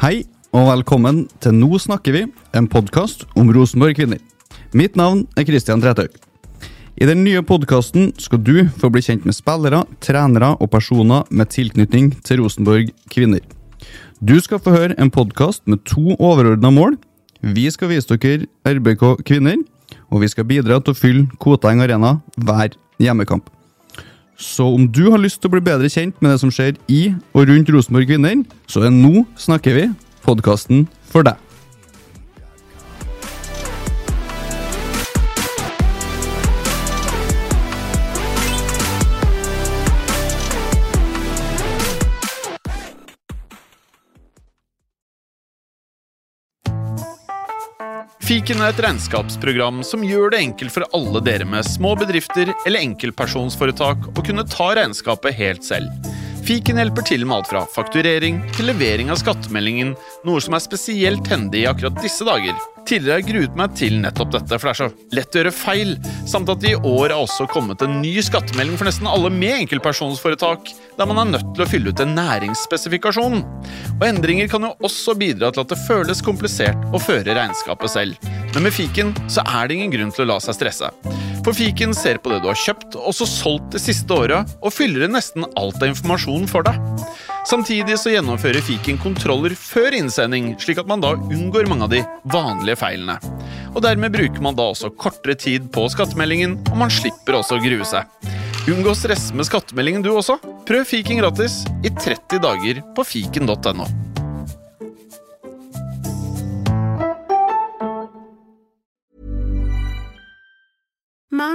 Hei og velkommen til Nå snakker vi, en podkast om Rosenborg kvinner. Mitt navn er Kristian Trethaug. I den nye podkasten skal du få bli kjent med spillere, trenere og personer med tilknytning til Rosenborg kvinner. Du skal få høre en podkast med to overordna mål. Vi skal vise dere RBK kvinner, og vi skal bidra til å fylle Koteng Arena hver hjemmekamp. Så om du har lyst til å bli bedre kjent med det som skjer i og rundt Rosenborg kvinner, så er Nå snakker vi podkasten for deg. Fiken er et regnskapsprogram som gjør det enkelt for alle dere med små bedrifter eller enkeltpersonsforetak å kunne ta regnskapet helt selv. Fiken hjelper til med alt fra fakturering til levering av skattemeldingen, noe som er spesielt hendig i akkurat disse dager. Tidligere har jeg gruet meg til nettopp dette, for det er så lett å gjøre feil, samt at det i år er også kommet en ny skattemelding for nesten alle med enkeltpersonsforetak, der man er nødt til å fylle ut en næringsspesifikasjon. Og endringer kan jo også bidra til at det føles komplisert å føre regnskapet selv. Men med fiken så er det ingen grunn til å la seg stresse. For fiken ser på det du har kjøpt og også solgt det siste året, og fyller inn nesten alt av informasjon for deg. Samtidig så gjennomfører fiken kontroller før innsending, slik at man da unngår mange av de vanlige feilene. Og dermed bruker man da også kortere tid på skattemeldingen, og man slipper også å grue seg. Unngå stress med skattemeldingen du også. Prøv fiken gratis i 30 dager på fiken.no.